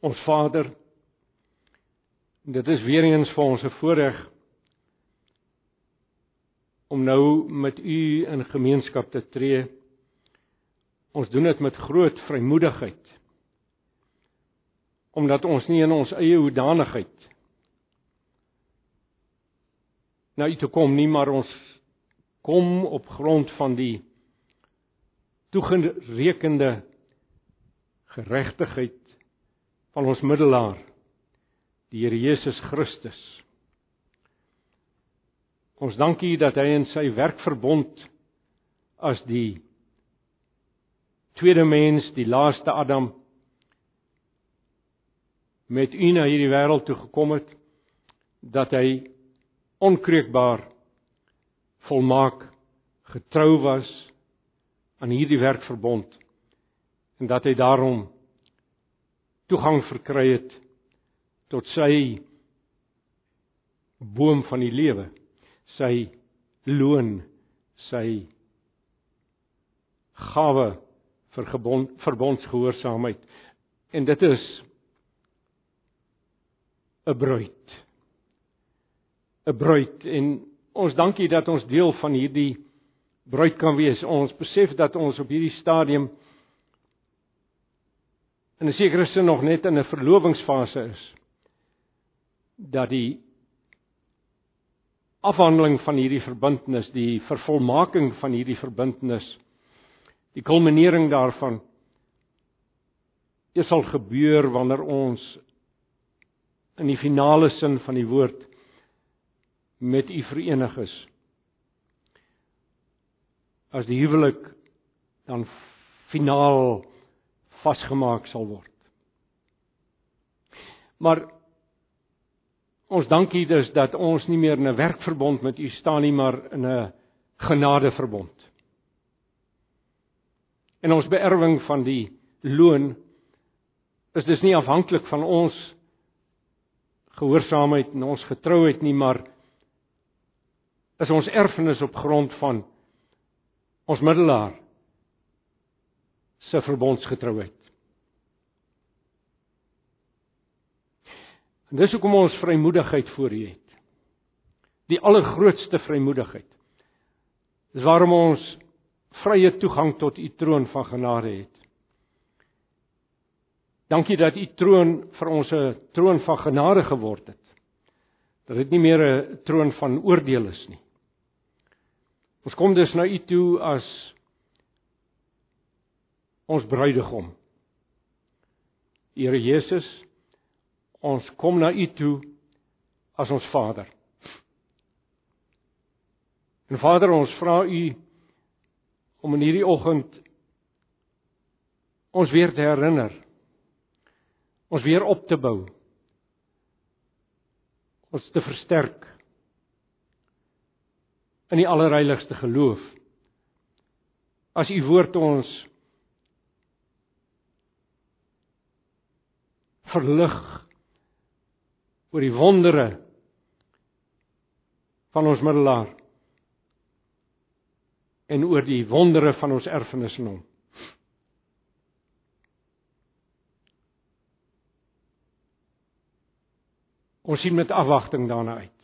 Ons Vader, dit is weer eens vir ons 'n voorreg om nou met U in gemeenskap te tree. Ons doen dit met groot vrymoedigheid. Omdat ons nie in ons eie hoedanigheid na U toe kom nie, maar ons kom op grond van die toegerekende geregtigheid van ons middelaar die Here Jesus Christus. Ons dank U dat hy in sy werk verbond as die tweede mens, die laaste Adam met U na hierdie wêreld toe gekom het dat hy onkreukbaar volmaak getrou was aan hierdie werk verbond en dat hy daarom toegang verkry het tot sy boom van die lewe, sy loon, sy gawe vir gebond, verbondsgehoorsaamheid. En dit is 'n bruid. 'n Bruid en ons dankie dat ons deel van hierdie bruid kan wees. Ons besef dat ons op hierdie stadium in 'n sekere sin nog net in 'n verlovingsfase is dat die afhandeling van hierdie verbintenis, die vervolmaking van hierdie verbintenis, die kulminering daarvan dit sal gebeur wanneer ons in die finale sin van die woord met u verenig is. As die huwelik dan finaal vasgemaak sal word. Maar ons dankie dus dat ons nie meer in 'n werkverbond met u staan nie, maar in 'n genadeverbond. En ons beerwing van die loon is dus nie afhanklik van ons gehoorsaamheid en ons getrouheid nie, maar is ons erfenis op grond van ons middelaar se verbondsgetrouheid. En dis hoekom ons vrymoedigheid voor U het. Die allergrootste vrymoedigheid. Dis waarom ons vrye toegang tot U troon van genade het. Dankie dat U troon vir ons 'n troon van genade geword het. Dat dit nie meer 'n troon van oordeel is nie. Ons kom dus na U toe as ons bruidegom. Here Jesus, ons kom na U toe as ons Vader. En Vader, ons vra U om in hierdie oggend ons weer te herinner. Ons weer op te bou. Ons te versterk in die allerheiligste geloof. As u woord ons verlig oor die wondere van ons middelaar en oor die wondere van ons erfenis in hom. Ons sien met afwagting daarna uit.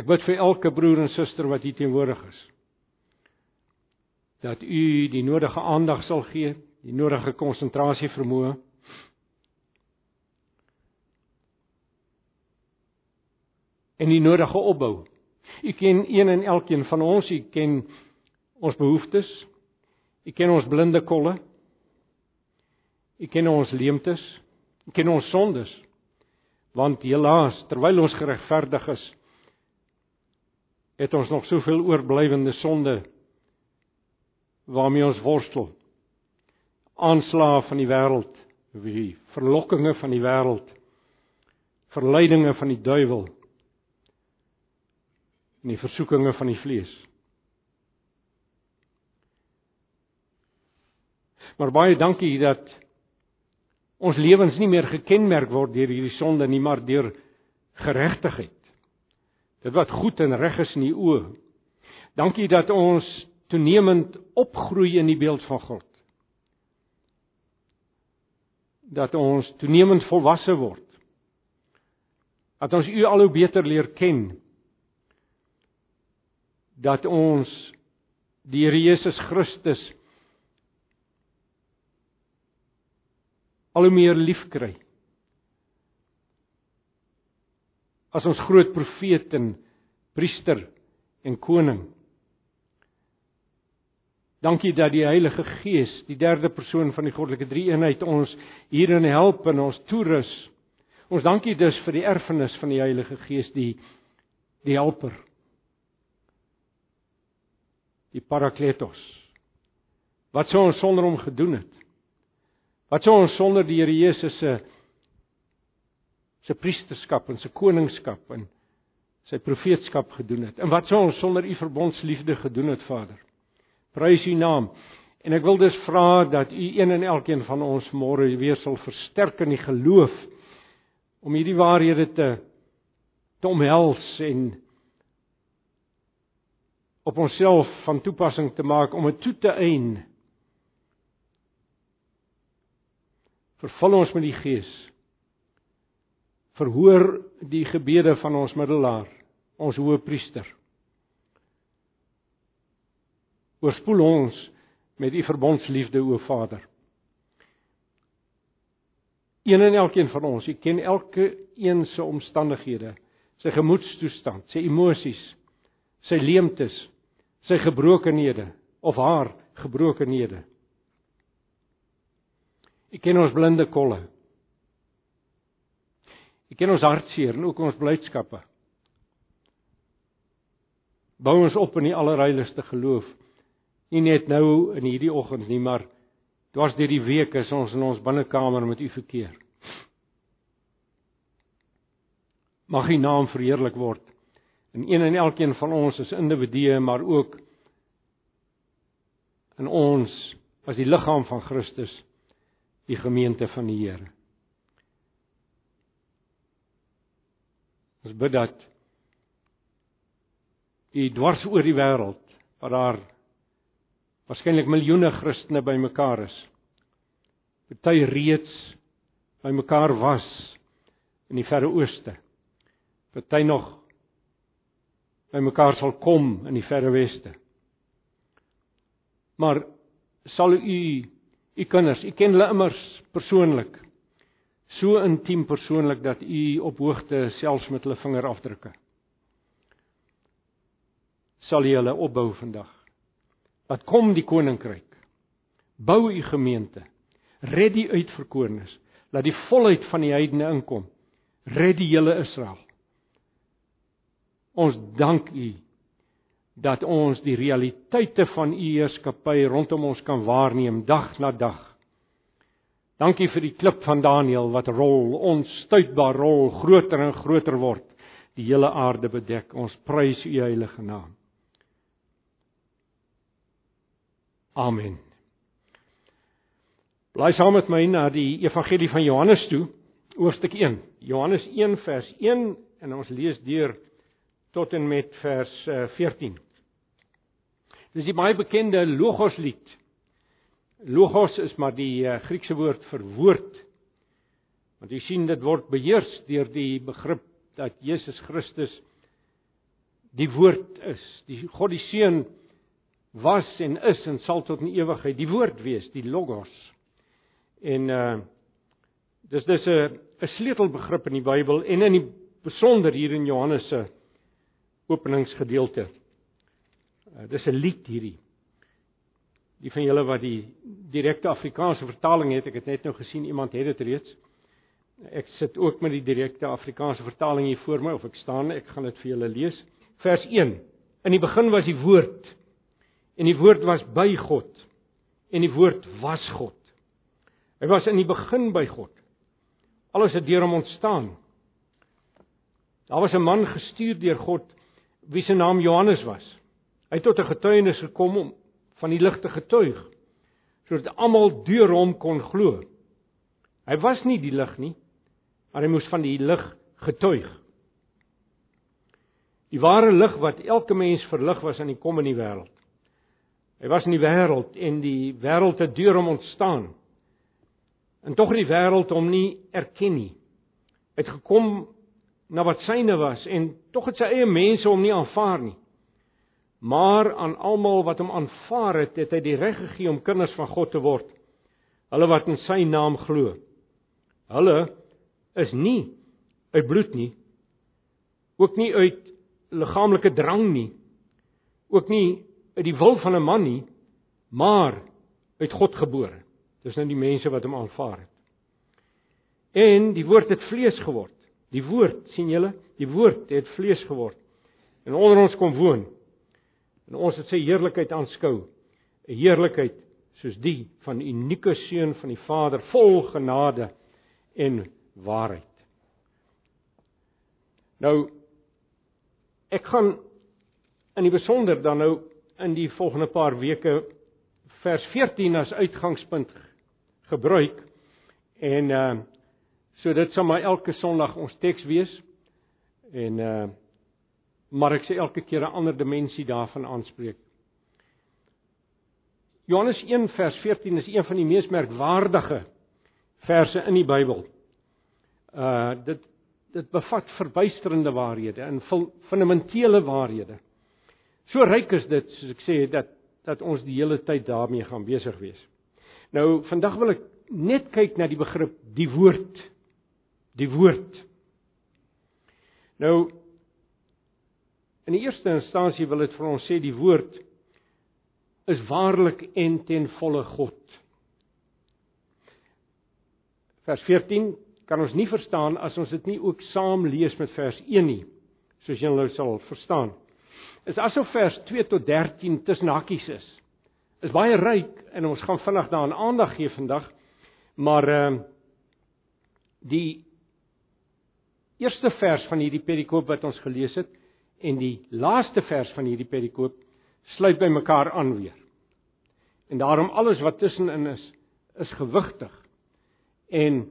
Ek bid vir elke broer en suster wat hier teenwoordig is dat u die nodige aandag sal gee die nodige konsentrasie vermoë. En die nodige opbou. U ken een en elkeen van ons, u ken ons behoeftes. U ken ons blinde kolle. U ken ons leemtes. U ken ons sondes. Want helaas, terwyl ons geregverdig is, het ons nog soveel oorblywende sonde waarmee ons worstel aanslae van die wêreld, die verlokkinge van die wêreld, verleidinge van die duiwel en die versoekinge van die vlees. Maar baie dankie dat ons lewens nie meer gekenmerk word deur hierdie sonde nie, maar deur geregtigheid. Dit wat goed en reg is in die oë. Dankie dat ons toenemend opgroei in die beeld van God dat ons toenemend volwasse word. Dat ons U al hoe beter leer ken. Dat ons die Here Jesus Christus al hoe meer liefkry. As ons groot profeet en priester en koning. Dankie dat die Heilige Gees, die derde persoon van die goddelike drie-eenheid ons hierin help en ons toerus. Ons dankie dus vir die erfenis van die Heilige Gees, die die helper. Die Parakletos. Wat sou ons sonder hom gedoen het? Wat sou ons sonder die Here Jesus se se priesterskap en se koningskap en sy profeetskap gedoen het? En wat sou ons sonder u verbondsliefde gedoen het, Vader? Prys u naam. En ek wil dus vra dat u een en elkeen van ons môre weer sal versterk in die geloof om hierdie waarhede te te omhels en op onsself van toepassing te maak om dit toe te eien. Vervul ons met die Gees. Verhoor die gebede van ons middelaar, ons hoëpriester oorspoel ons met u verbondsliefde o Vader. Een en elkeen van ons, u ken elke een se omstandighede, sy gemoedstoestand, sy emosies, sy leemtes, sy gebrokenhede of haar gebrokenhede. U ken ons blinde kolle. U ken ons hartseer en ook ons blydskappe. Bou ons op in die allerheiligste geloof nie net nou in hierdie oggend nie, maar dwars deur die week is ons in ons binnekamer met u verkeer. Mag u naam verheerlik word in een en elkeen van ons as individue, maar ook in ons as die liggaam van Christus, die gemeente van die Here. Ons bid dat u dwars oor die wêreld waar daar waarskynlik miljoene Christene bymekaar is. Party reeds bymekaar was in die verre ooste. Party nog bymekaar sal kom in die verre weste. Maar sal u u kinders, u ken hulle immers persoonlik. So intiem persoonlik dat u op hoogte selfs met hulle vingerafdrukke sal jy hulle opbou vandag. Laat kom die koninkryk. Bou u gemeente. Red die uitverkorenes. Laat die volheid van die heidene inkom. Red die hele Israel. Ons dank u dat ons die realiteite van u heerskappy rondom ons kan waarneem dag na dag. Dankie vir die klip van Daniël wat rol, onstuitbaar rol, groter en groter word, die hele aarde bedek. Ons prys u heilige naam. Amen. Bly saam met my na die Evangelie van Johannes toe, hoofstuk 1. Johannes 1 vers 1 en ons lees deur tot en met vers 14. Eh, Dis die baie bekende Logos lied. Logos is maar die uh, Griekse woord vir woord. Want jy sien dit word beheers deur die begrip dat Jesus Christus die woord is, die God die Seun was en is en sal tot in ewigheid die woord wees, die logos. En uh dis dis 'n 'n sleutelbegrip in die Bybel en in die besonder hier in Johannes se openingsgedeelte. Uh, dis 'n lied hierdie. Die van julle wat die direkte Afrikaanse vertaling het, ek het net nou gesien iemand het dit reeds. Ek sit ook met die direkte Afrikaanse vertaling hier voor my of ek staan, ek gaan dit vir julle lees. Vers 1. In die begin was die woord En die woord was by God. En die woord was God. Hy was in die begin by God. Alles het deur hom ontstaan. Daar was 'n man gestuur deur God wie se naam Johannes was. Hy het tot 'n getuienis gekom om van die lig te getuig sodat almal deur hom kon glo. Hy was nie die lig nie, maar hy moes van die lig getuig. Die ware lig wat elke mens verlig was aan die kom in die wêreld. Hy was in die wêreld en die wêreld het deur hom ontstaan. En tog het die wêreld hom nie erken nie. Hy het gekom na wat syne was en tog het sy eie mense hom nie aanvaar nie. Maar aan almal wat hom aanvaar het, het hy die reg gegee om kinders van God te word. Hulle wat in sy naam glo. Hulle is nie uit bloed nie. Ook nie uit liggaamlike drang nie. Ook nie uit die wil van 'n man nie, maar uit God gebore. Dis nou die mense wat hom aanvaar het. En die woord het vlees geword. Die woord, sien julle, die woord het vlees geword en onder ons kom woon. En ons het sy heerlikheid aanskou. 'n Heerlikheid soos die van die unieke seun van die Vader, vol genade en waarheid. Nou ek gaan in die besonder dan nou in die volgende paar weke vers 14 as uitgangspunt gebruik en uh so dit sal maar elke Sondag ons teks wees en uh maar ek sê elke keer 'n ander dimensie daarvan aanspreek. Johannes 1 vers 14 is een van die mees merkwaardige verse in die Bybel. Uh dit dit bevat verbuisterende waarhede en fundamentele waarhede. So ryk is dit, soos ek sê, dat dat ons die hele tyd daarmee gaan besig wees. Nou vandag wil ek net kyk na die begrip die woord. Die woord. Nou in die eerste instansie wil dit vir ons sê die woord is waarlik en ten volle God. Vers 14 kan ons nie verstaan as ons dit nie ook saam lees met vers 1 nie, soos julle nou sal verstaan. Is asof vers 2 tot 13 tussen hakies is. Is baie ryk en ons gaan vinnig daaraan aandag gee vandag. Maar ehm uh, die eerste vers van hierdie perikoop wat ons gelees het en die laaste vers van hierdie perikoop sluit by mekaar aan weer. En daarom alles wat tussenin is, is gewigtig en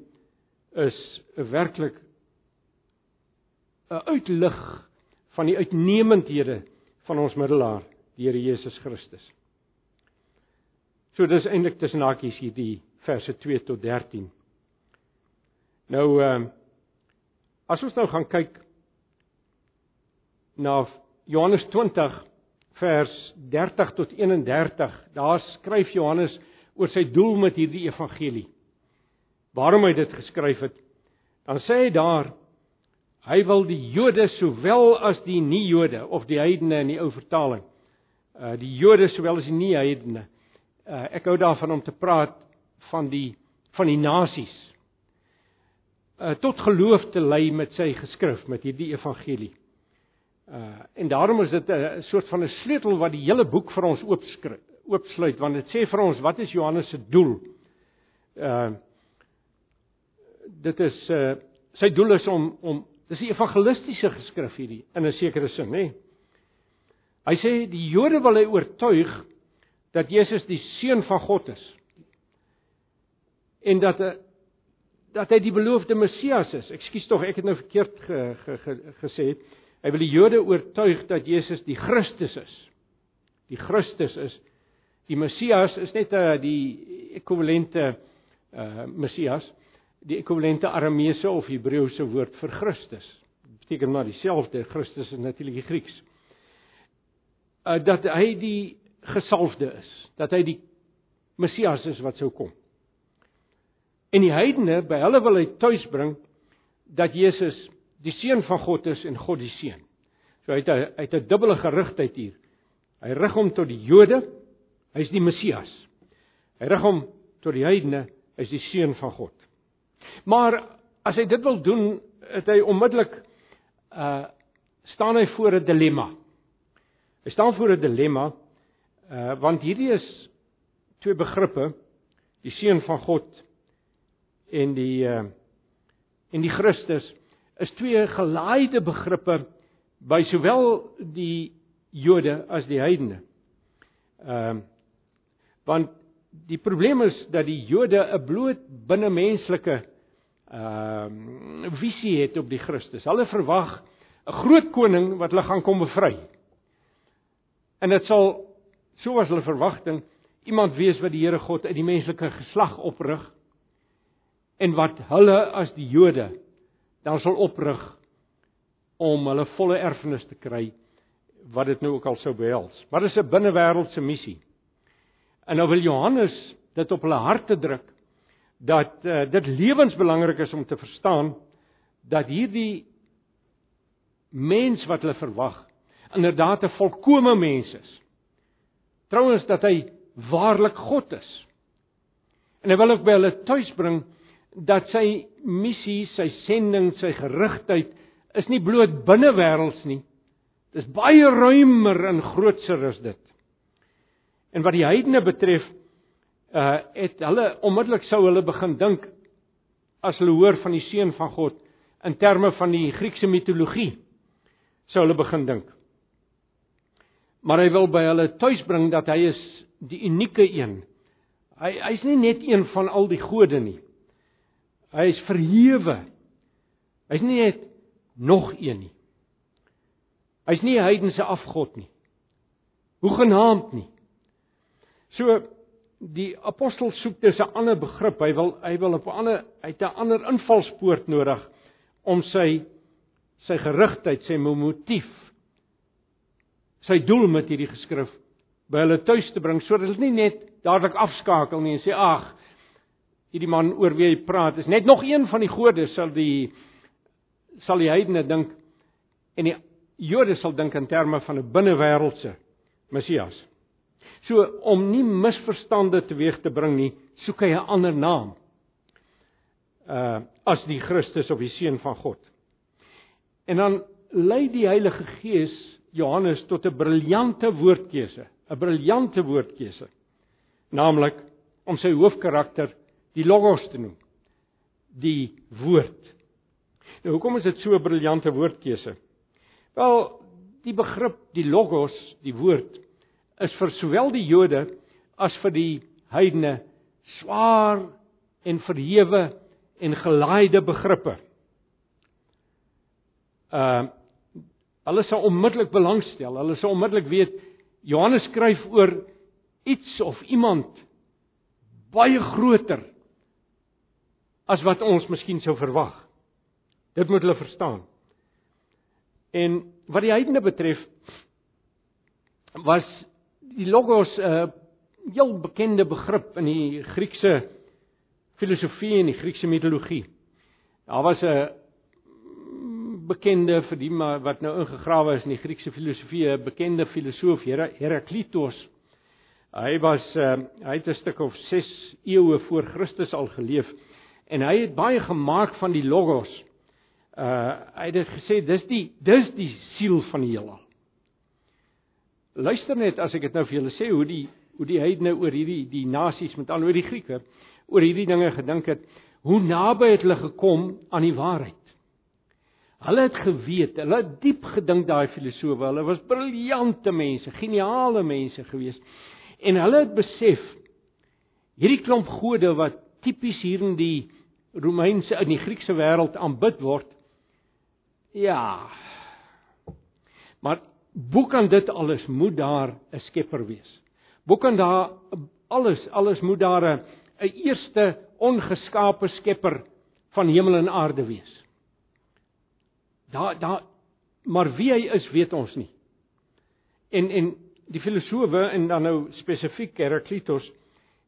is werklik 'n uitlig van die uitnemendhede van ons middelaar, die Here Jesus Christus. So dis eintlik tussen hakies hierdie verse 2 tot 13. Nou ehm uh, as ons nou gaan kyk na Johannes 20 vers 30 tot 31, daar skryf Johannes oor sy doel met hierdie evangelie. Waarom hy dit geskryf het? Dan sê hy daar hy wil die Jode sowel as die nie-Jode of die heidene in die ou vertaling. Uh die Jode sowel as die nie-heidene. Uh ek hou daarvan om te praat van die van die nasies uh tot geloof te lei met sy geskrif met hierdie evangelie. Uh en daarom is dit 'n soort van 'n sleutel wat die hele boek vir ons oopskryf oopsluit want dit sê vir ons wat is Johannes se doel? Uh dit is uh sy doel is om om dis 'n evangelistiese geskrif hierdie in 'n sekere sin, nê? Hy sê die Jode wil hy oortuig dat Jesus die seun van God is en dat dat hy die beloofde Messias is. Ekskuus tog, ek het nou verkeerd ge, ge, ge, gesê. Hy wil die Jode oortuig dat Jesus die Christus is. Die Christus is die Messias is net 'n uh, die ekwivalente uh Messias, die ekwivalente Arameese of Hebreëse woord vir Christus. Dit beteken maar dieselfde. Christus is natuurlik die Grieks. Uh dat hy die gesalfde is, dat hy die Messias is wat sou kom. En die heidene by hulle wil hy tuisbring dat Jesus die seun van God is en God die seun. So hy het 'n hy het 'n dubbele gerigtheid hier. Hy rig hom tot die Jode, hy's die Messias. Hy rig hom tot die heidene, hy's die seun van God. Maar as hy dit wil doen, het hy onmiddellik uh staan hy voor 'n dilemma. Hy staan voor 'n dilemma uh want hierdie is twee begrippe, die seun van God en die uh en die Christus is twee gelaaide begrippe by sowel die Jode as die heidene. Ehm uh, want die probleem is dat die Jode 'n bloot binnemenslike ehm uh, visie het op die Christus. Hulle verwag 'n groot koning wat hulle gaan kom bevry. En dit sal so was hulle verwagting iemand wees wat die Here God uit die menslike geslag oprig en wat hulle as die Jode dan sal oprig om hulle volle erfenis te kry wat dit nou ook al sou behels. Maar dis 'n binnewêreldse missie. En nou wil Johannes dit op hulle harte druk dat uh, dit lewensbelangrik is om te verstaan dat hierdie mens wat hulle verwag inderdaad 'n volkomme mens is. Trouwens dat hy waarlik God is. En hy wil ook by hulle tuis bring dat sy missie, sy sending, sy gerigtheid is nie bloot binnewêrelds nie. Dis baie ruimer en grootser as dit. En wat die heidene betref, uh het hulle onmiddellik sou hulle begin dink as hulle hoor van die seun van God in terme van die Griekse mitologie sou hulle begin dink. Maar hy wil by hulle tuis bring dat hy is die unieke een. Hy hy's nie net een van al die gode nie. Hy is verhewe. Hy's nie net nog een nie. Hy's nie 'n heidense afgod nie. Hoegenaamd nie. So die apostel soek dis 'n ander begrip. Hy wil hy wil op 'n ander hy het 'n ander invalspoort nodig om sy sy gerigtheid, sy motief, sy doel met hierdie geskrif by hulle tuis te bring sodat hulle nie net dadelik afskakel nie en sê ag hierdie man oor wie hy praat is net nog een van die gode sal die sal die heidene dink en die Jode sal dink in terme van 'n binnewêreldse Messias. So om nie misverstande teweeg te bring nie, soek hy 'n ander naam. Uh as die Christus of die seun van God. En dan lei die Heilige Gees Johannes tot 'n briljante woordkeuse, 'n briljante woordkeuse. Naamlik om sy hoofkarakter die Logos te noem. Die woord. Nou hoekom is dit so 'n briljante woordkeuse? Wel, die begrip die logos, die woord is vir sowel die Jode as vir die heidene swaar en verhewe en gelaaide begrippe. Uh hulle sal onmiddellik belangstel. Hulle sal onmiddellik weet Johannes skryf oor iets of iemand baie groter as wat ons miskien sou verwag. Dit moet hulle verstaan. En wat die heidene betref was die logos 'n uh, heel bekende begrip in die Griekse filosofie en die Griekse mitologie. Daar was 'n bekende vir die wat nou ingegrawe is in die Griekse filosofie, 'n bekende filosoof Heraklitos. Hy was uh, hy het 'n stuk of 6 eeue voor Christus al geleef en hy het baie gemaak van die logos uh hy het gesê dis die dis die siel van die heelal. Luister net as ek dit nou vir julle sê hoe die hoe die heidene oor hierdie die nasies met al oor die Grieke oor hierdie dinge gedink het, hoe naby het hulle gekom aan die waarheid. Hulle het geweet, hulle het diep gedink daai filosowe, hulle was briljante mense, geniale mense geweest. En hulle het besef hierdie klomp gode wat tipies hier in die Romeinse in die Griekse wêreld aanbid word, Ja. Maar hoe kan dit alles moet daar 'n skepper wees? Hoe kan daar alles alles moet daar 'n eerste ongeskape skepper van hemel en aarde wees? Daar daar maar wie hy is weet ons nie. En en die filosowe en dan nou spesifiek Heraklitos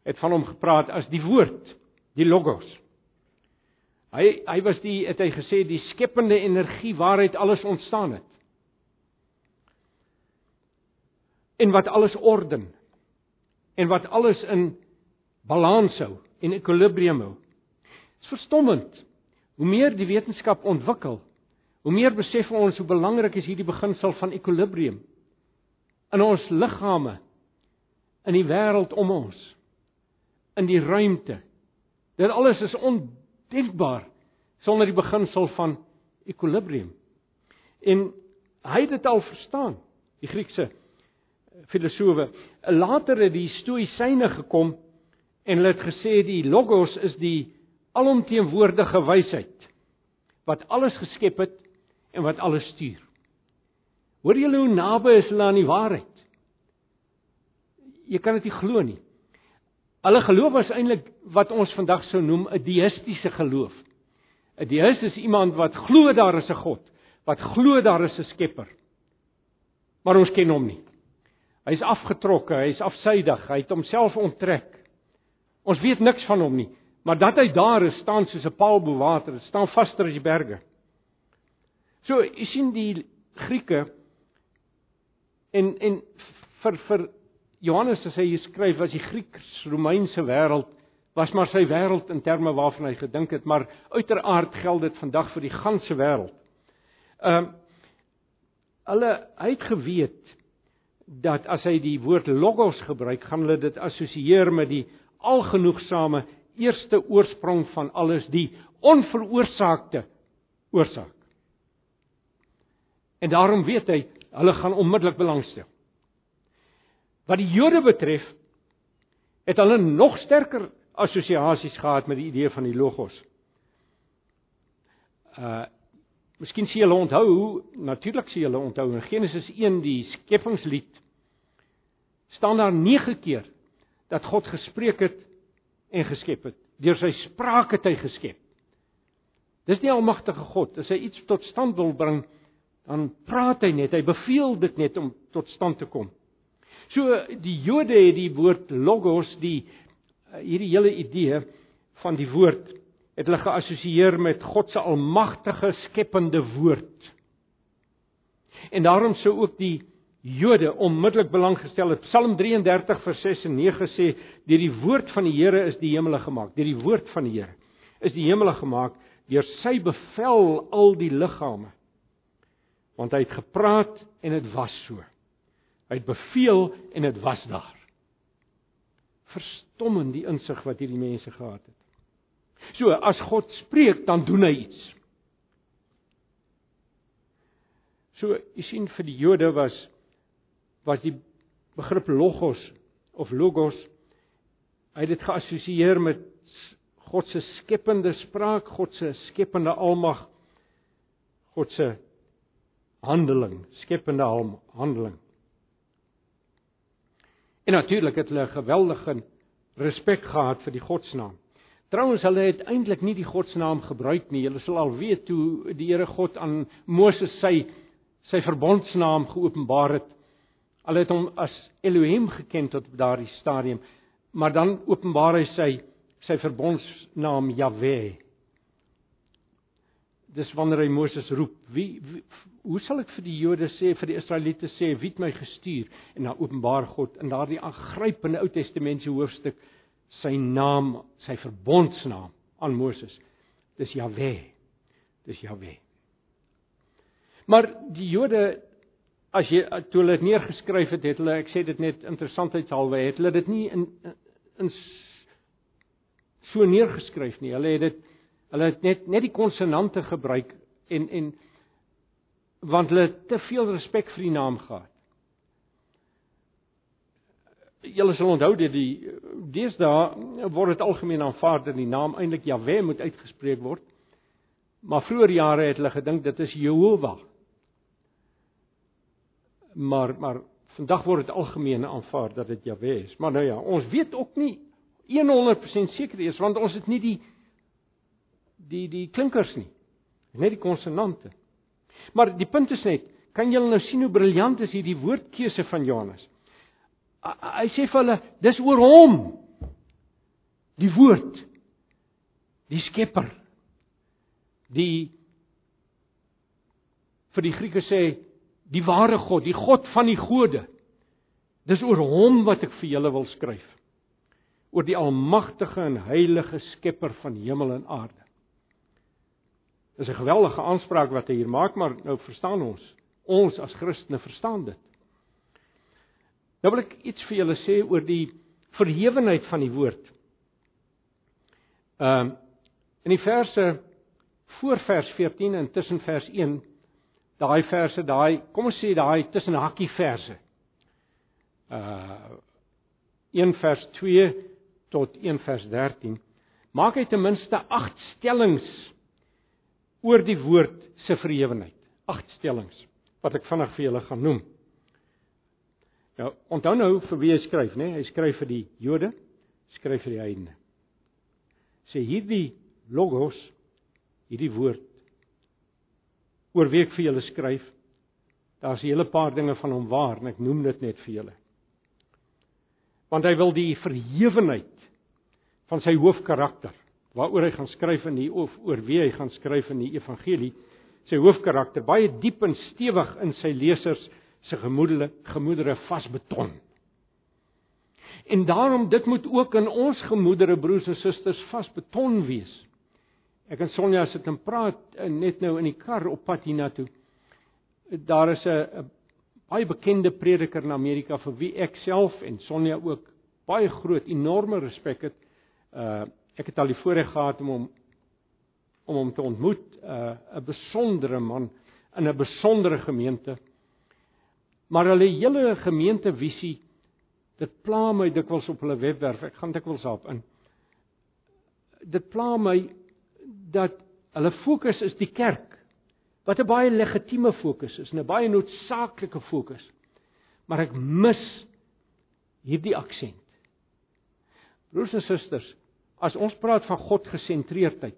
het van hom gepraat as die woord, die logos. Hy hy was die het hy gesê die skepende energie waaruit alles ontstaan het. En wat alles orden. En wat alles in balans hou en ekwilibrium hou. Dit is verstommend. Hoe meer die wetenskap ontwikkel, hoe meer besef ons hoe belangrik is hierdie beginsel van ekwilibrium in ons liggame, in die wêreld om ons, in die ruimte. Dit alles is on denkbaar sonder die beginsel van ekwilibrium. En hy het dit al verstaan, die Griekse filosowe. Later het die stoïsyne gekom en hulle het gesê die logos is die alomteenwoordige wysheid wat alles geskep het en wat alles stuur. Hoor julle hoe naby is hulle aan die waarheid? Jy kan dit nie glo nie. Hulle geloof was eintlik wat ons vandag sou noem 'n deïstiese geloof. 'n Deïs is iemand wat glo daar is 'n God, wat glo daar is 'n Skepper. Maar ons ken hom nie. Hy's afgetrokke, hy's afsydig, hy het homself onttrek. Ons weet niks van hom nie, maar dat hy daar is, staan soos 'n paal bo water, staan vaster as die berge. So, jy sien die Grieke en en vir vir Johannes as hy hier skryf was die Grieks-Romeinse wêreld was maar sy wêreld in terme waarvan hy gedink het, maar uiteraard geld dit vandag vir die ganse wêreld. Ehm uh, hulle hy het geweet dat as hy die woord logos gebruik, gaan hulle dit assosieer met die algenoegsame eerste oorsprong van alles, die onveroorsaakte oorsaak. En daarom weet hy, hulle gaan onmiddellik belangstel. Wat die Jode betref, het hulle nog sterker assosiasies gehad met die idee van die logos. Uh Miskien sien julle onthou, natuurlik sien julle onthou in Genesis 1 die skepingslied staan daar 9 keer dat God gespreek het en geskep het. Deur sy spraak het hy geskep. Dis nie almagtige God, as hy iets tot stand wil bring, dan praat hy net, hy beveel dit net om tot stand te kom. So die Jode het die woord logos, die eh, hierdie hele idee van die woord het hulle geassosieer met God se almagtige skepende woord. En daarom sou ook die Jode onmiddellik belang gestel het. Psalm 33 vers 6 en 9 sê: "Deur die woord van die Here is die hemele gemaak. Deur die woord van die Here is die hemele gemaak. Deur sy bevel al die liggame." Want hy het gepraat en dit was so. Hy het beveel en dit was daar. Verstommend die insig wat hierdie mense gehad het. So as God spreek, dan doen hy iets. So jy sien vir die Jode was was die begrip logos of logos hy het dit geassosieer met God se skepende spraak, God se skepende almag, God se handeling, skepende handeling. En natuurlik het hulle 'n geweldige respek gehad vir die godsnaam. Trouwens hulle het eintlik nie die godsnaam gebruik nie. Hulle sal al weet toe die Here God aan Moses sy sy verbondsnaam geopenbaar het. Hulle het hom as Elohim geken tot op daardie stadium, maar dan openbaar hy sy sy verbondsnaam Jahwe. Dis wanneer hy Moses roep, wie, wie hoe sal ek vir die Jode sê vir die Israeliete sê wie het my gestuur en dan openbaar God in daardie aangrypende Ou Testamentiese hoofstuk sy naam, sy verbondsnaam aan Moses. Dis Jahwe. Dis Jahwe. Maar die Jode as jy toe hulle dit neergeskryf het, het hulle ek sê dit net interessantheidshalwe, het hulle dit nie in in so neergeskryf nie. Hulle het dit hulle het net net die konsonante gebruik en en want hulle te veel respek vir die naam gehad. Julle sal onthou dat die deesdae word dit algemeen aanvaar dat die naam eintlik Jahwe moet uitgespreek word. Maar vroeër jare het hulle gedink dit is Jehovah. Maar maar vandag word dit algemeen aanvaar dat dit Jahwe is. Maar nou ja, ons weet ook nie 100% seker is want ons het nie die die die klinkers nie. Net die konsonante. Maar die punt is net, kan julle nou sien hoe briljant is hierdie woordkeuse van Johannes? Hy sê vir hulle, dis oor hom. Die woord. Die Skepper. Die vir die Grieke sê die ware God, die God van die gode. Dis oor hom wat ek vir julle wil skryf. Oor die almagtige en heilige Skepper van hemel en aarde. Dis 'n geweldige aanspraak wat hy hier maak, maar nou verstaan ons. Ons as Christene verstaan dit. Nou wil ek iets vir julle sê oor die verhewenheid van die woord. Ehm um, in die verse voor vers 14 en tussen vers 1, daai verse, daai, kom ons sê daai tussen hakkie verse. Uh 1 vers 2 tot 1 vers 13 maak hy ten minste 8 stellings oor die woord se verhewenheid. Agt stellings wat ek vinnig vir julle gaan noem. Nou, onthou nou vir wie hy skryf, né? Nee? Hy skryf vir die Jode, skryf vir die heidene. Sê hierdie logos, hierdie woord oor wie ek vir julle skryf, daar's 'n hele paar dinge van hom waar en ek noem dit net vir julle. Want hy wil die verhewenheid van sy hoofkarakter waaroor hy gaan skryf in die of oor wie hy gaan skryf in die evangelie sy hoofkarakter baie diep en stewig in sy lesers se gemoedere gemoedere vasbeton. En daarom dit moet ook in ons gemoedere broers en susters vasbeton wees. Ek en Sonja sit en praat eh, net nou in die kar op pad hiernatoe. Daar is 'n baie bekende prediker in Amerika vir wie ek self en Sonja ook baie groot enorme respek het. Uh ek het al die voorreg gehad om hom om hom te ontmoet, uh 'n besondere man in 'n besondere gemeente. Maar hulle hele gemeentevisie dit pla my dikwels op hulle webwerf. Ek gaan dikwels daarop in. Dit pla my dat hulle fokus is die kerk. Wat 'n baie legitieme fokus is, 'n baie noodsaaklike fokus. Maar ek mis hierdie aksent. Broers en susters, as ons praat van God gesentreerdheid,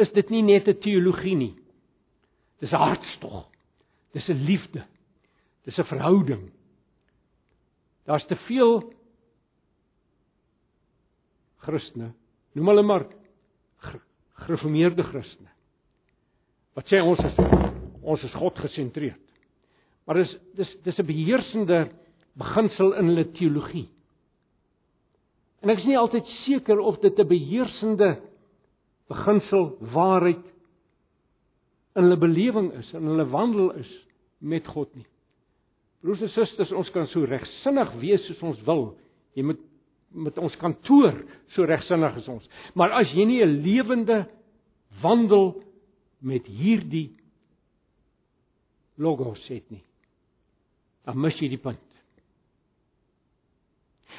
is dit nie net 'n teologie nie. Dis 'n hartstog. Dis 'n liefde. Dis 'n verhouding. Daar's te veel Christene, noem hulle maar gereformeerde Christene. Wat sê ons is ons is God gesentreerd. Maar dis dis dis 'n beheersende beginsel in hulle teologie. En ek is nie altyd seker of dit 'n beheersende beginsel waarheid in hulle belewing is, in hulle wandel is met God nie. Broers en susters, ons kan so regsinnig wees soos ons wil. Jy moet met ons kantoor so regsinnig as ons. Maar as jy nie 'n lewende wandel met hierdie logos het nie, dan mis jy die punt.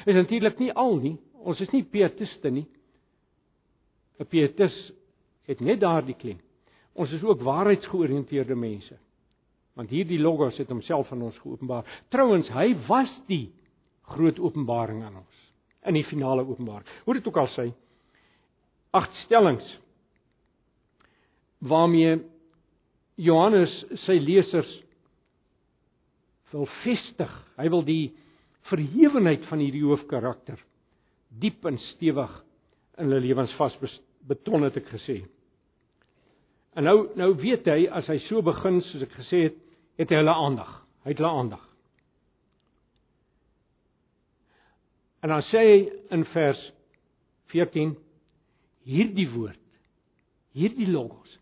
Is eintlik nie al nie. Ons is nie pietiste nie. 'n Pietis het net daardie klem. Ons is ook waarheidsgeoriënteerde mense. Want hierdie logos het homself aan ons geopenbaar. Trouwens, hy was die groot openbaring aan ons in die finale openbaring. Hoe dit ook al sê, agt stellings waarmee Johannes sy lesers wil vestig. Hy wil die verhewenheid van hierdie hoofkarakter diep en stewig in hulle lewens vasbeton het ek gesê. En nou nou weet hy as hy so begin soos ek gesê het, het hy hulle aandag. Hy het hulle aandag. En dan sê hy in vers 14 hierdie woord, hierdie logos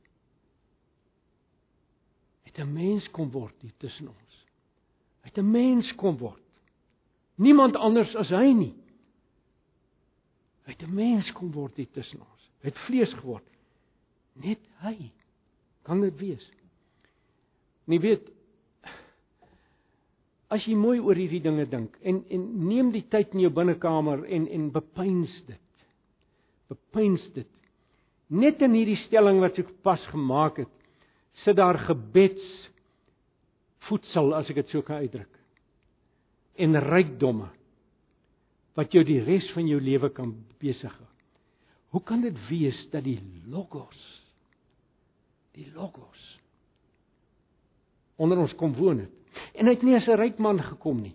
het 'n mens kom word hier tussen ons. Hy het 'n mens kom word. Niemand anders as hy nie. Hy het 'n mens kom word hier tussen ons. Hy het vlees geword. Net hy kan dit wees. Nie weet as jy mooi oor hierdie dinge dink en en neem die tyd in jou binnekamer en en bepeins dit. Bepeins dit. Net in hierdie stelling wat ek pas gemaak het, sit daar gebeds voedsel as ek dit so kan uitdruk. En rykdomme wat jou die res van jou lewe kan besig hou. Hoe kan dit wees dat die logos die logos onder ons kom woon het? En hy het nie as 'n ryk man gekom nie.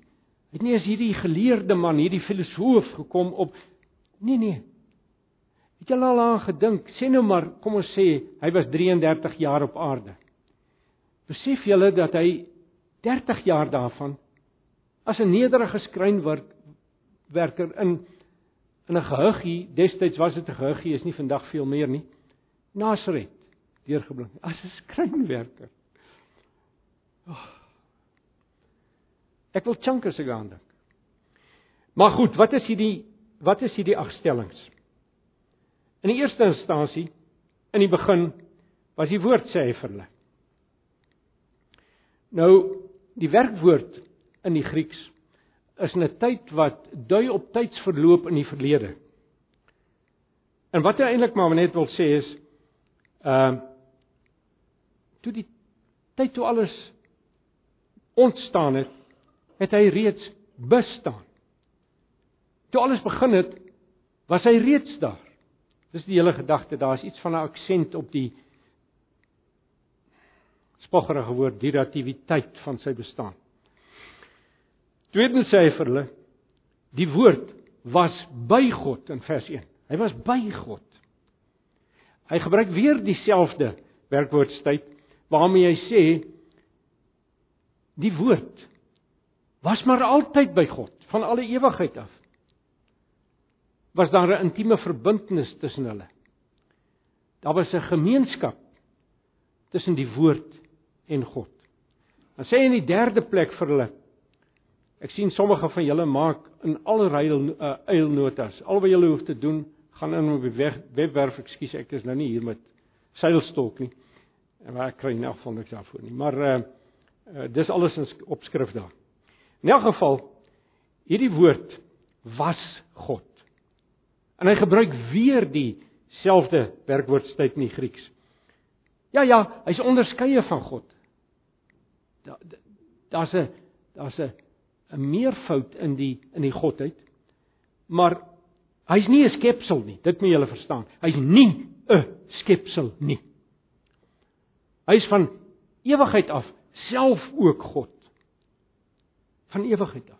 Hy het nie as hierdie geleerde man, hierdie filosoof gekom op nee nee. Het jy al aan gedink? Sê nou maar, kom ons sê hy was 33 jaar op aarde. Besef julle dat hy 30 jaar daarvan as 'n nederige skrynwerker in in 'n gehuggie, destyds was dit 'n gehuggie, is nie vandag veel meer nie. Nasaret deurgebring as 'n skrynwerker. Oh. Ek wil chunk as ek aan dink. Maar goed, wat is hierdie wat is hierdie agstellings? In die eerste instansie in die begin was die woord sê hy vir hulle. Nou die werkwoord in die Grieks is 'n tyd wat dui op tydsverloop in die verlede. En wat hy eintlik maar net wil sê is ehm uh, toe die tyd toe alles ontstaan het het hy reeds bestaan. Toe alles begin het, was hy reeds daar. Dis die hele gedagte, daar's iets van 'n aksent op die spoggerige woord durativiteit van sy bestaan. Tweedens sê hy vir hulle die woord was by God in vers 1. Hy was by God. Hy gebruik weer dieselfde werkwoordstyd waarmee hy sê die woord was maar altyd by God van alle ewigheid af. Was daar 'n intieme verbintenis tussen hulle. Daar was 'n gemeenskap tussen die woord en God. Dan sê hy in die derde plek vir hulle Ek sien sommige van julle maak in allerlei uh, eilnotas. Al wat julle hoef te doen, gaan in op die webwerf, ekskuus, ek is nou nie hier met seilstok nie. En waar kry jy nou van niks daarvoor nie. Maar uh, uh dis alles in opskrif daar. In elk geval hierdie woord was God. En hy gebruik weer dieselfde werkwoordstyd in die Grieks. Ja ja, hy's onderskeie van God. Daar's 'n daar's 'n 'n meervoud in die in die godheid. Maar hy's nie 'n skepsel nie. Dit moet julle verstaan. Hy's nie 'n skepsel nie. Hy's van ewigheid af self ook God. Van ewigheid af.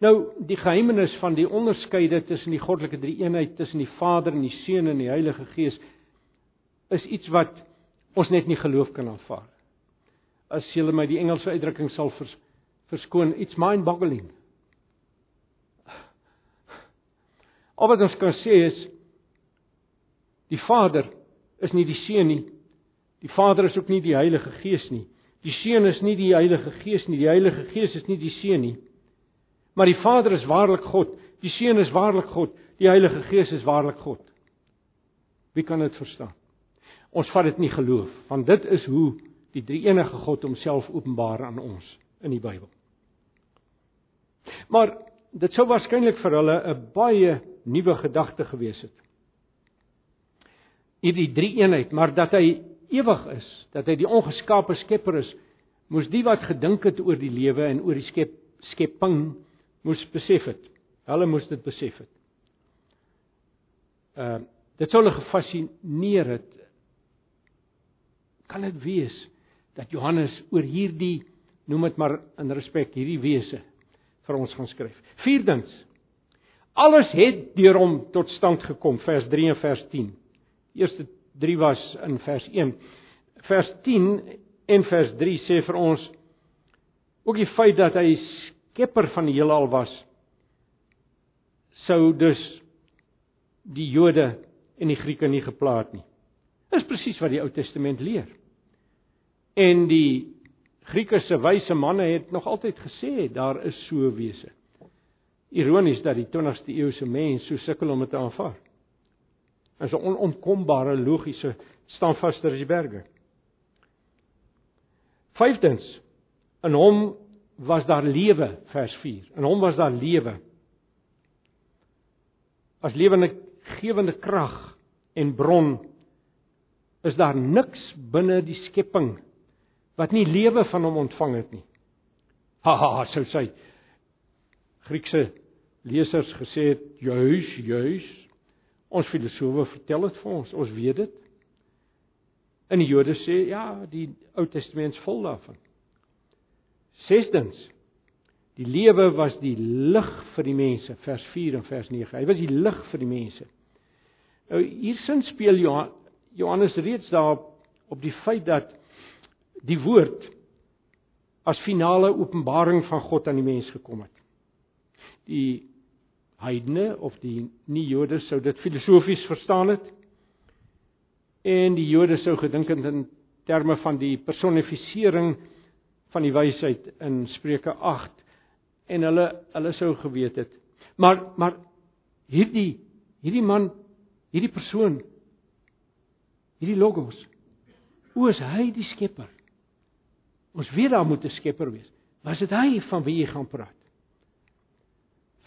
Nou die geheimenis van die onderskeide tussen die goddelike drie-eenheid tussen die Vader en die Seun en die Heilige Gees is iets wat ons net nie geloof kan aanvaar. As jy my die Engelse uitdrukking sal vers, verskoon, it's mind boggling. Al wat ons kan sê is die Vader is nie die Seun nie. Die Vader is ook nie die Heilige Gees nie. Die Seun is nie die Heilige Gees nie. Die Heilige Gees is nie die Seun nie. Maar die Vader is waarlik God. Die Seun is waarlik God. Die Heilige Gees is waarlik God. Wie kan dit verstaan? Ons vat dit nie geloof, want dit is hoe die drie-enige God homself openbaar aan ons in die Bybel. Maar dit sou waarskynlik vir hulle 'n baie nuwe gedagte gewees het. Hierdie drie eenheid, maar dat hy ewig is, dat hy die ongeskaapte skepper is, moes die wat gedink het oor die lewe en oor die skep skepping moes besef het. Hulle moes dit besef het. Uh dit sou hulle gefassineer het. Kan dit wees dat Johannes oor hierdie noem dit maar in respek hierdie wese vir ons gaan skryf. Vierdens. Alles het deur hom tot stand gekom, vers 3 en vers 10. Die eerste 3 was in vers 1. Vers 10 en vers 3 sê vir ons ook die feit dat hy skepper van die heelal was sou dus die Jode en die Grieke nie geplaat nie. Dis presies wat die Ou Testament leer. En die Grieke se wyse manne het nog altyd gesê daar is so wese. Ironies dat die 20ste eeuse mens so sukkel om dit te aanvaar. Is 'n onontkombare logiese staan vaster as die berge. Vyftens in hom was daar lewe vers 4. In hom was daar lewe. As lewende gewende krag en bron is daar niks binne die skepping wat nie lewe van hom ontvang het nie. Haha, sou sy Griekse lesers gesê het, juis, juis. Ons filosowe vertel dit vir ons, ons weet dit. In die Jode sê ja, die Ou Testament is vol daarvan. Sestens Die lewe was die lig vir die mense, vers 4 en vers 9. Hy was die lig vir die mense. Nou hiersin speel Johannes reeds daar op die feit dat die woord as finale openbaring van God aan die mens gekom het. Die heidene of die nie-Jode sou dit filosofies verstaan het. En die Jode sou gedink het in terme van die personifisering van die wysheid in Spreuke 8 en hulle hulle sou geweet het. Maar maar hierdie hierdie man, hierdie persoon, hierdie logos, hoe is hy die skepper? Ons weet daar moet 'n skepper wees. Was dit hy van wie jy gaan praat?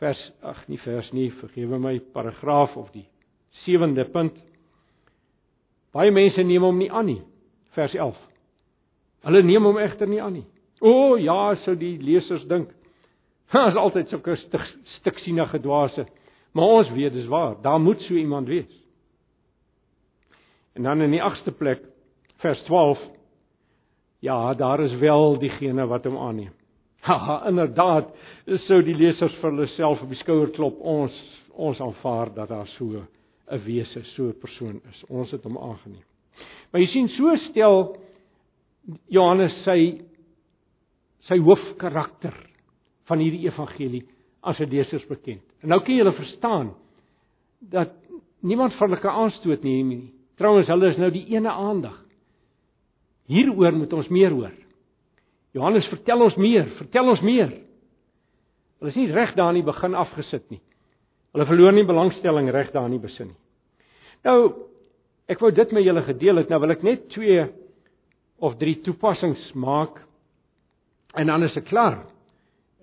Vers ag nie vers nie, vergewe my paragraaf of die sewende punt. Baie mense neem hom nie aan nie. Vers 11. Hulle neem hom egter nie aan nie. O ja, sou die lesers dink. Daar's altyd sulke stuk sienige dwaase. Maar ons weet dis waar, daar moet so iemand wees. En dan in die 8ste plek, vers 12, ja, daar is wel diegene wat hom aanneem. Haha, inderdaad, sou die lesers vir hulle self op die skouer klop, ons ons aanvaar dat daar so 'n wese, so 'n persoon is. Ons het hom aangeneem. Maar jy sien so stel Johannes sy sy hoofkarakter van hierdie evangelie as 'n lesers bekend. En nou kan jy hulle verstaan dat niemand van hulle kan aanstoot nie nie. Trouwens, hulle is nou die ene aandag. Hieroor moet ons meer hoor. Johannes vertel ons meer, vertel ons meer. Hulle is nie reg daar in die begin afgesit nie. Hulle verloor nie belangstelling reg daar in die besin nie. Nou, ek wou dit met julle gedeel het. Nou wil ek net twee of drie toepassings maak en dan is ek klaar.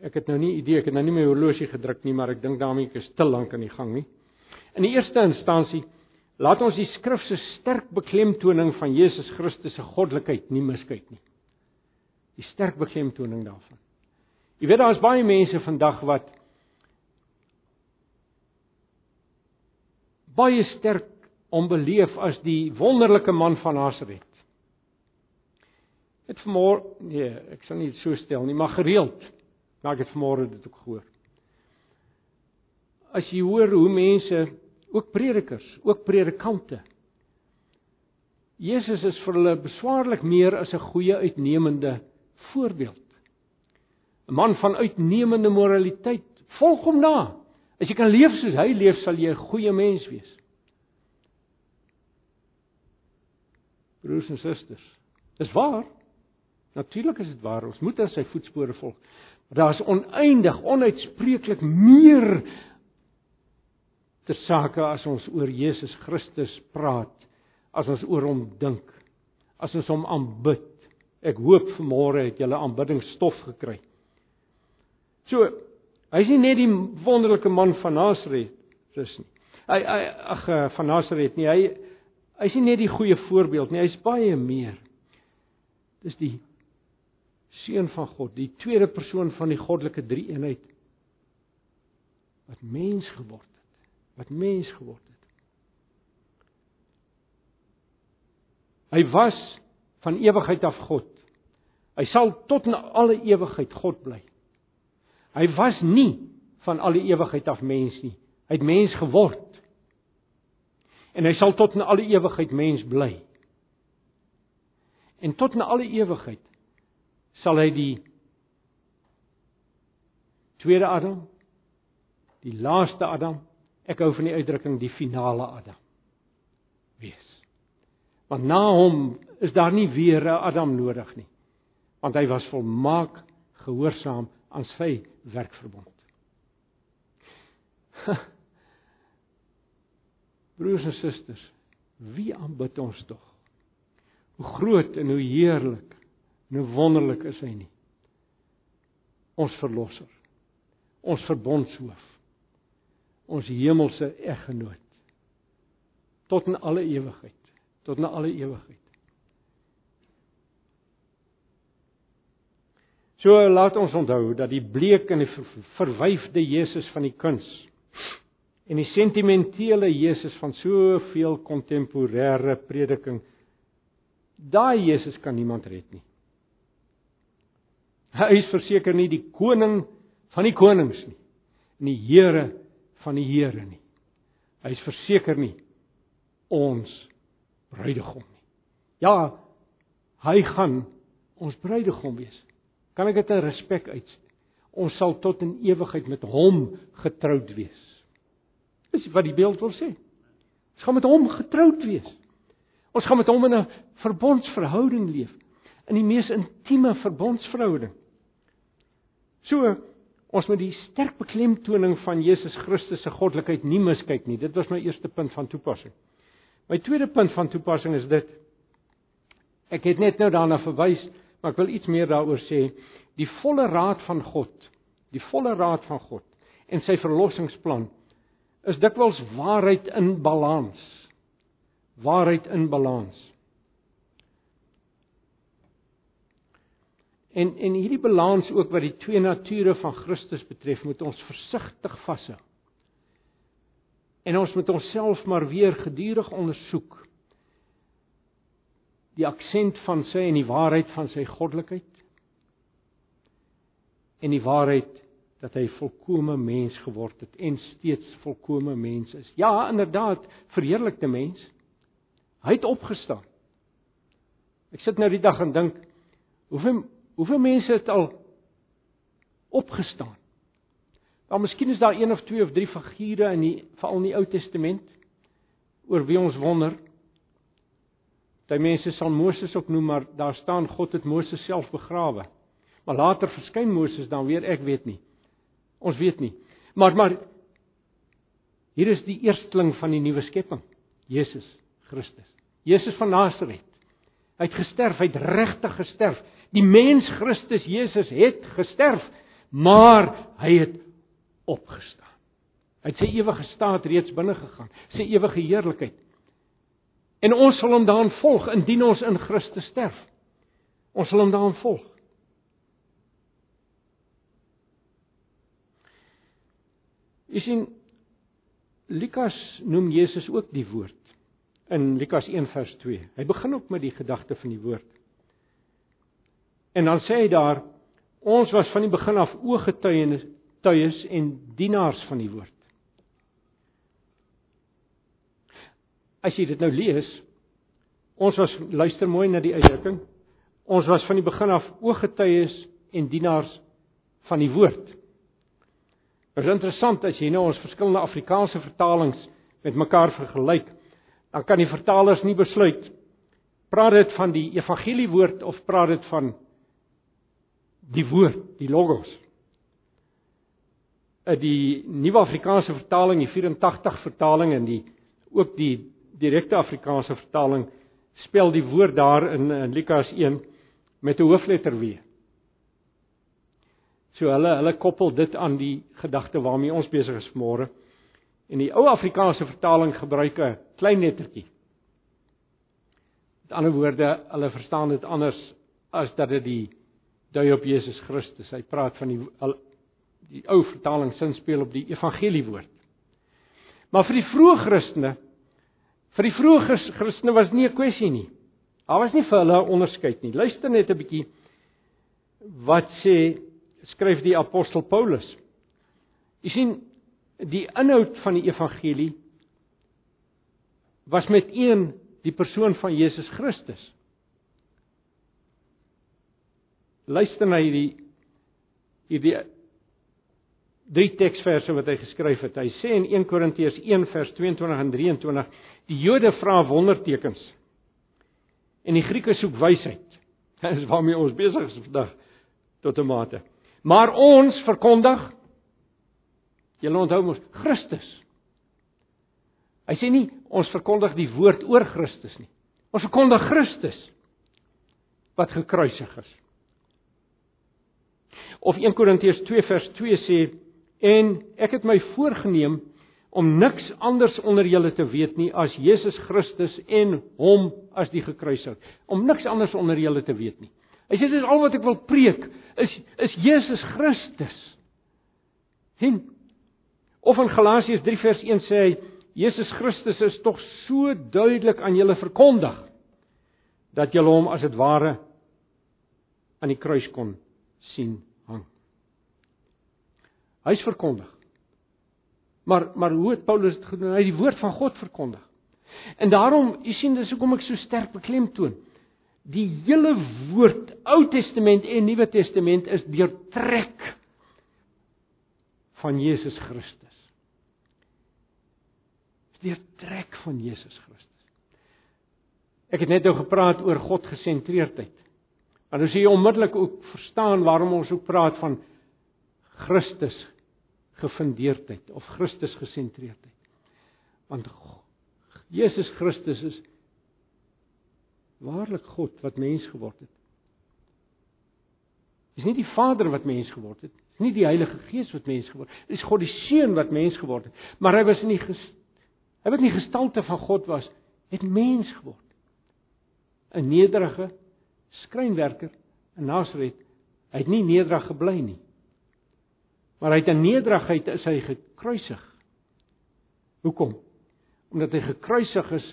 Ek het nou nie idee, ek het nou nie my horlosie gedruk nie, maar ek dink daarmee ek is te lank aan die gang nie. In die eerste instansie laat ons die skrif se sterk beklemtoning van Jesus Christus se goddelikheid nie miskyk nie. Die sterk beklemtoning daarvan. Jy weet daar's baie mense vandag wat baie sterk onbeleef as die wonderlike man van Nasaret. Het vanmôre nee, ek sal nie so stel nie, maar gereeld. Maar ek het vanmôre dit ook gehoor. As jy hoor hoe mense, ook predikers, ook predikante Jesus is vir hulle beswaarlik meer as 'n goeie uitnemende voorbeeld. 'n Man van uitnemende moraliteit. Volg hom na. As jy kan leef soos hy leef, sal jy 'n goeie mens wees. Broers en susters, dis waar. Natuurlik is dit waar. Ons moet in sy voetspore volg. Maar daar's oneindig, onuitspreeklik meer ter sake as ons oor Jesus Christus praat, as ons oor hom dink, as ons hom aanbid. Ek hoop vanmôre het julle aanbiddingsstof gekry. So, Hy's nie net die wonderlike man van Nasaret dis nie. Hy hy ag eh, van Nasaret nie. Hy hy's nie net die goeie voorbeeld nie. Hy's baie meer. Dis die seun van God, die tweede persoon van die goddelike drie-eenheid wat mens geword. Wat mens geword het. Hy was van ewigheid af God. Hy sal tot in alle ewigheid God bly. Hy was nie van al die ewigheid af mens nie. Hy het mens geword. En hy sal tot in alle ewigheid mens bly. En tot in alle ewigheid sal hy die tweede Adam, die laaste Adam, ek hou van die uitdrukking die finale Adam wees. Want na hom is daar nie weer 'n Adam nodig nie. Want hy was volmaak gehoorsaam aan sy werkverbond. Broers en susters, wie aanbid ons tog? Hoe groot en hoe heerlik en hoe wonderlik is hy nie? Ons verlosser. Ons verbondshoof. Ons hemelse eggenoot. Tot in alle ewigheid. Tot in alle ewigheid. So laat ons onthou dat die bleek en die verwyfde Jesus van die kuns en die sentimentele Jesus van soveel kontemporêre prediking daai Jesus kan niemand red nie. Hy is verseker nie die koning van die konings nie en die Here van die Here nie. Hy is verseker nie ons bruidegom nie. Ja, hy gaan ons bruidegom wees. Kan ek dit in respek uitspreek? Ons sal tot in ewigheid met hom getroud wees. Dis wat die beeld wil sê. Ons gaan met hom getroud wees. Ons gaan met hom in 'n verbondsverhouding leef, in die mees intieme verbondsverhouding. So, ons moet die sterk beklemtoning van Jesus Christus se goddelikheid nie miskyk nie. Dit was my eerste punt van toepassing. My tweede punt van toepassing is dit. Ek het net nou daarna verwys Maar ek wil iets meer daaroor sê. Die volle raad van God, die volle raad van God en sy verlossingsplan is dikwels waarheid in balans. Waarheid in balans. En en hierdie balans ook wat die twee nature van Christus betref, moet ons versigtig vashou. En ons moet onsself maar weer gedurig ondersoek. Die aksent van sy en die waarheid van sy goddelikheid. En die waarheid dat hy volkomme mens geword het en steeds volkomme mens is. Ja, inderdaad, verheerlikte mens. Hy het opgestaan. Ek sit nou die dag en dink, hoeveel hoeveel mense het al opgestaan? Dan miskien is daar een of twee of drie figure in die veral in die Ou Testament oor wie ons wonder. Daai mense sal Moses ook noem, maar daar staan God het Moses self begrawe. Maar later verskyn Moses dan weer, ek weet nie. Ons weet nie. Maar maar hier is die eersteling van die nuwe skepping, Jesus Christus. Jesus van Nasaret. Hy het gesterf, hy het regtig gesterf. Die mens Christus Jesus het gesterf, maar hy het opgestaan. Hy het sy ewige staat reeds binne gegaan, sy ewige heerlikheid. En ons sal hom daarin volg indien ons in Christus sterf. Ons sal hom daarin volg. Jy sien Lukas noem Jesus ook die woord in Lukas 1 vers 2. Hy begin ook met die gedagte van die woord. En dan sê hy daar ons was van die begin af ooggetuienis tuies en dienaars van die woord. As jy dit nou lees, ons was luister mooi na die uitdrukking. Ons was van die begin af ooggetuies en dienaars van die woord. Dit is interessant as jy nou ons verskillende Afrikaanse vertalings met mekaar vergelyk, dan kan die vertalers nie besluit praat dit van die evangeliewoord of praat dit van die woord, die logos. Eh, die Nuwe Afrikaanse vertaling, die 84 vertaling en die ook die direkte Afrikaanse vertaling spel die woord daar in, in Lukas 1 met 'n hoofletter W. So hulle hulle koppel dit aan die gedagte waarmee ons besig is môre. En die ou Afrikaanse vertaling gebruik 'n klein lettertjie. Met ander woorde, hulle verstaan dit anders as dat dit die dui op Jesus Christus. Hy praat van die die ou vertaling sin speel op die evangeliewoord. Maar vir die vroeë Christene, vir die vroeë Christene was nie 'n kwessie nie. Daar was nie vir hulle onderskeid nie. Luister net 'n bietjie wat sê skryf die apostel Paulus. U sien die inhoud van die evangelie was met een die persoon van Jesus Christus. Luister na hierdie hierdie drie teksverse wat hy geskryf het. Hy sê in 1 Korintiërs 1 vers 22 en 23: Die Jode vra wondertekens en die Grieke soek wysheid. Dis waarmee ons besig is vandag tot 'n mate. Maar ons verkondig Julle onthou mos Christus. Hy sê nie ons verkondig die woord oor Christus nie. Ons verkondig Christus wat gekruisig is. Of 1 Korintiërs 2 vers 2 sê en ek het my voorgenem om niks anders onder julle te weet nie as Jesus Christus en hom as die gekruisig. Om niks anders onder julle te weet nie. Hy sê dis al wat ek wil preek is is Jesus Christus. En of in Galasiërs 3 vers 1 sê hy Jesus Christus is tog so duidelik aan julle verkondig dat julle hom as dit ware aan die kruis kon sien hang. Hy's verkondig. Maar maar hoe het Paulus dit gedoen? Hy het die woord van God verkondig. En daarom, u sien dis hoekom ek so sterk beklemtoon die hele woord Ou Testament en Nuwe Testament is deurtrek van Jesus Christus. Is deurtrek van Jesus Christus. Ek het net nou gepraat oor God gesentreerdheid. Maar nou sê jy onmiddellik ook verstaan waarom ons ook praat van Christus gefundeerdheid of Christus gesentreerdheid. Want Jesus Christus is waarlik God wat mens geword het. Dis nie die Vader wat mens geword het, dis nie die Heilige Gees wat mens geword het, dis God die Seun wat mens geword het, maar hy was nie hy wat nie gestalte van God was, het mens geword. 'n Nederige skrynwerker in Nasaret. Hy het nie nederig gebly nie. Maar hy het in nederigheid is hy gekruisig. Hoekom? Omdat hy gekruisig is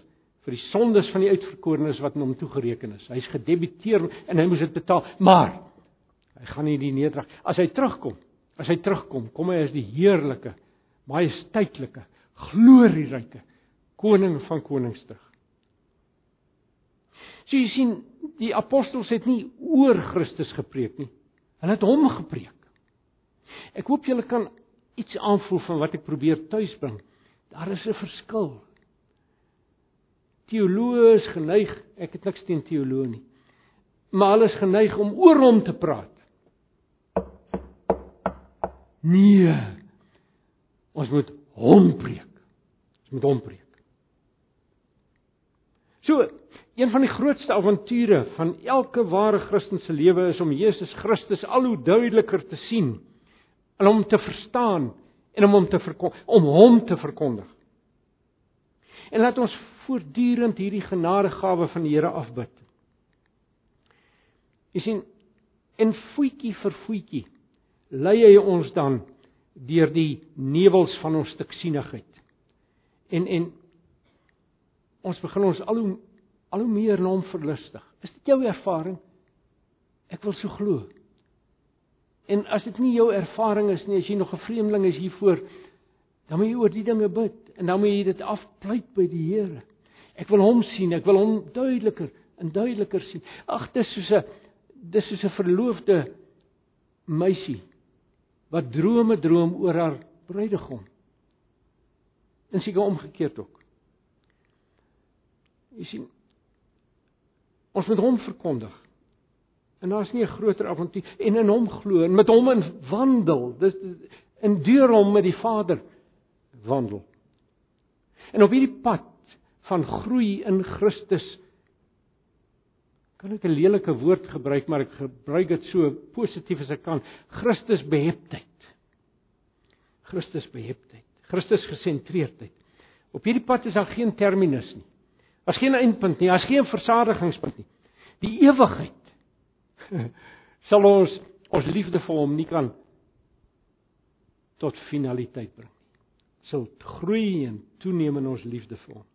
vir die sondes van die uitverkorenes wat aan hom toegereken is. Hy's gedebiteer en hy moes dit betaal, maar hy gaan nie die nederig. As hy terugkom, as hy terugkom, kom hy as die heerlike, majesteitslike, glorieryke koning van konings terug. So jy sien, die apostels het nie oor Christus gepreek nie. Hulle het hom gepreek. Ek hoop julle kan iets aanvoel van wat ek probeer tuisbring. Daar is 'n verskil. Teoloë is geneig, ek het niks teen teoloë nie. Maar hulle is geneig om oor hom te praat. Nee. Ons moet hom preek. Moet hom preek. So, een van die grootste avonture van elke ware Christen se lewe is om Jesus Christus al hoe duideliker te sien en om te verstaan en om hom te om hom te verkondig. En laat ons voortdurend hierdie genadegawe van die Here afbid. Jy sien, en voetjie vir voetjie lei hy ons dan deur die nevels van ons stiksienigheid. En en ons begin ons al hoe al hoe meer na hom verlustig. Is dit jou ervaring? Ek wil so glo. En as dit nie jou ervaring is nie, as jy nog 'n vreemdeling is hiervoor, dan moet jy oor die dinge bid en dan moet jy dit afpleit by die Here. Ek wil hom sien, ek wil hom duideliker en duideliker sien. Ag, dis soos 'n dis soos 'n verloofde meisie wat drome droom oor haar bruidegom. En seker omgekeerd ook. Jy sien ons moet hom verkondig. En daar's nie 'n groter avontuur en in hom glo en met hom in wandel. Dis in deur hom met die Vader wandel. En op hierdie pad van groei in Christus kan ek 'n lelike woord gebruik, maar ek gebruik dit so positief as ek kan. Christus beheptheid. Christus beheptheid. Christus gesentreerdheid. Op hierdie pad is daar geen terminus nie. Daar's geen eindpunt nie, daar's geen versadigingspunt nie. Die ewigheid sal ons ons liefde vir hom nie kan tot finaliteit bring nie. Sal groei en toeneem in ons liefde vir hom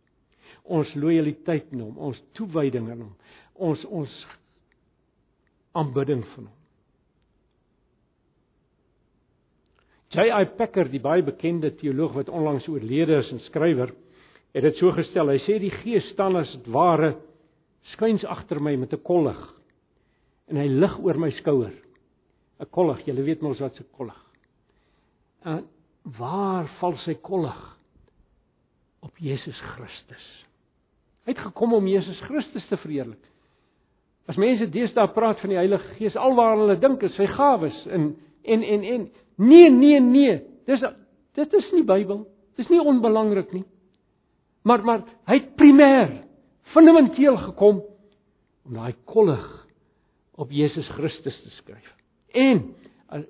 ons lojaliteit aan hom, ons toewyding aan hom, ons ons aanbidding van hom. J.I. Packer, die baie bekende teoloog wat onlangs oorlede is en skrywer, het dit so gestel. Hy sê die Gees staan as ware skuins agter my met 'n kollig en hy lig oor my skouer. 'n Kollig, jy weet mos wat 'n kollig. En waar val sy kollig? Op Jesus Christus. Hy het gekom om Jesus Christus te verheerlik. As mense deesdae praat van die Heilige Gees, alwaar hulle dink is sy gawes en en en en nee nee nee, dis dit is nie Bybel. Dis nie onbelangrik nie. Maar maar hy het primêr fundamenteel gekom om daai kollig op Jesus Christus te skryf. En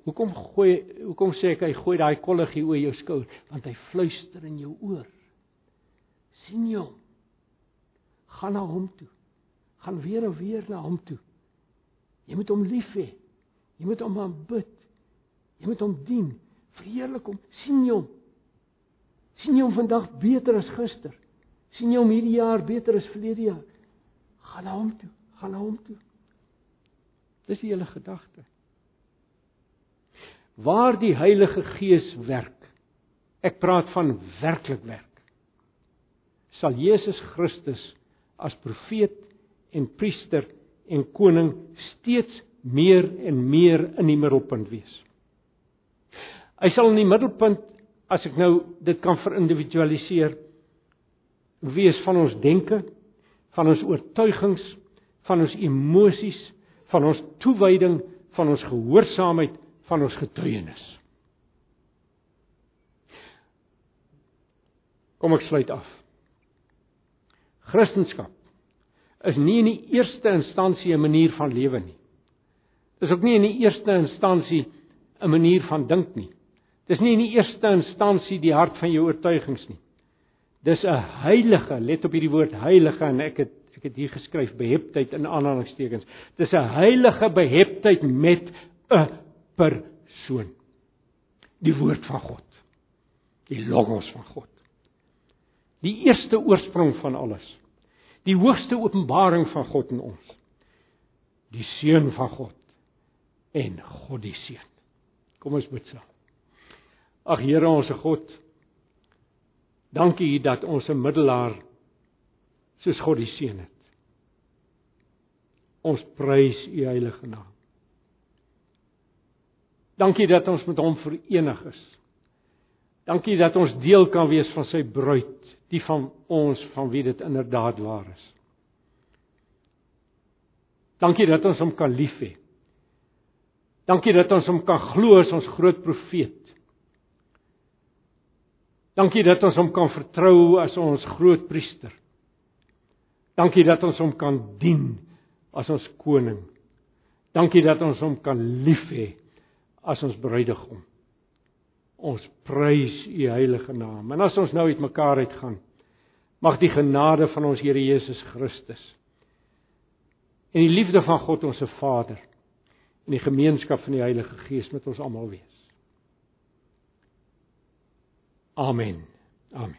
hoekom gooi hoekom sê ek hy gooi daai kollig hier oor jou skouer? Want hy fluister in jou oor. sien hom? gaan na hom toe. Gaan weer en weer na hom toe. Jy moet hom lief hê. Jy moet hom aanbid. Jy moet hom dien. Verheerlik hom. sien jy hom? sien jy hom vandag beter as gister? sien jy hom hierdie jaar beter as verlede jaar? Gaan na hom toe. Gaan na hom toe. Dis die hele gedagte. Waar die Heilige Gees werk. Ek praat van werklik werk. Sal Jesus Christus as profeet en priester en koning steeds meer en meer in die middelpunt wees. Hy sal in die middelpunt as ek nou dit kan verindividualiseer wees van ons denke, van ons oortuigings, van ons emosies, van ons toewyding, van ons gehoorsaamheid, van ons getuienis. Kom ek sluit af. Christendom is nie in die eerste instansie 'n manier van lewe nie. Dis ook nie in die eerste instansie 'n manier van dink nie. Dis nie in die eerste instansie die hart van jou oortuigings nie. Dis 'n heilige, let op hierdie woord heilige en ek het ek het hier geskryf beheptheid in aanhalingstekens. Dis 'n heilige beheptheid met 'n persoon. Die woord van God. Die logos van God. Die eerste oorsprong van alles. Die hoogste openbaring van God in ons. Die seun van God en God die seun. Kom ons bid saam. Ag Here ons God. Dankie dat ons 'n middelaar soos God die seun het. Ons prys u heilige naam. Dankie dat ons met hom verenig is. Dankie dat ons deel kan wees van sy bruid, die van ons van wie dit inderdaad waar is. Dankie dat ons hom kan lief hê. Dankie dat ons hom kan glo as ons groot profeet. Dankie dat ons hom kan vertrou as ons groot priester. Dankie dat ons hom kan dien as ons koning. Dankie dat ons hom kan lief hê as ons bruidegom. Ons prys u heilige naam. En as ons nou uitmekaar uitgaan, mag die genade van ons Here Jesus Christus en die liefde van God ons se Vader en die gemeenskap van die Heilige Gees met ons almal wees. Amen. Amen.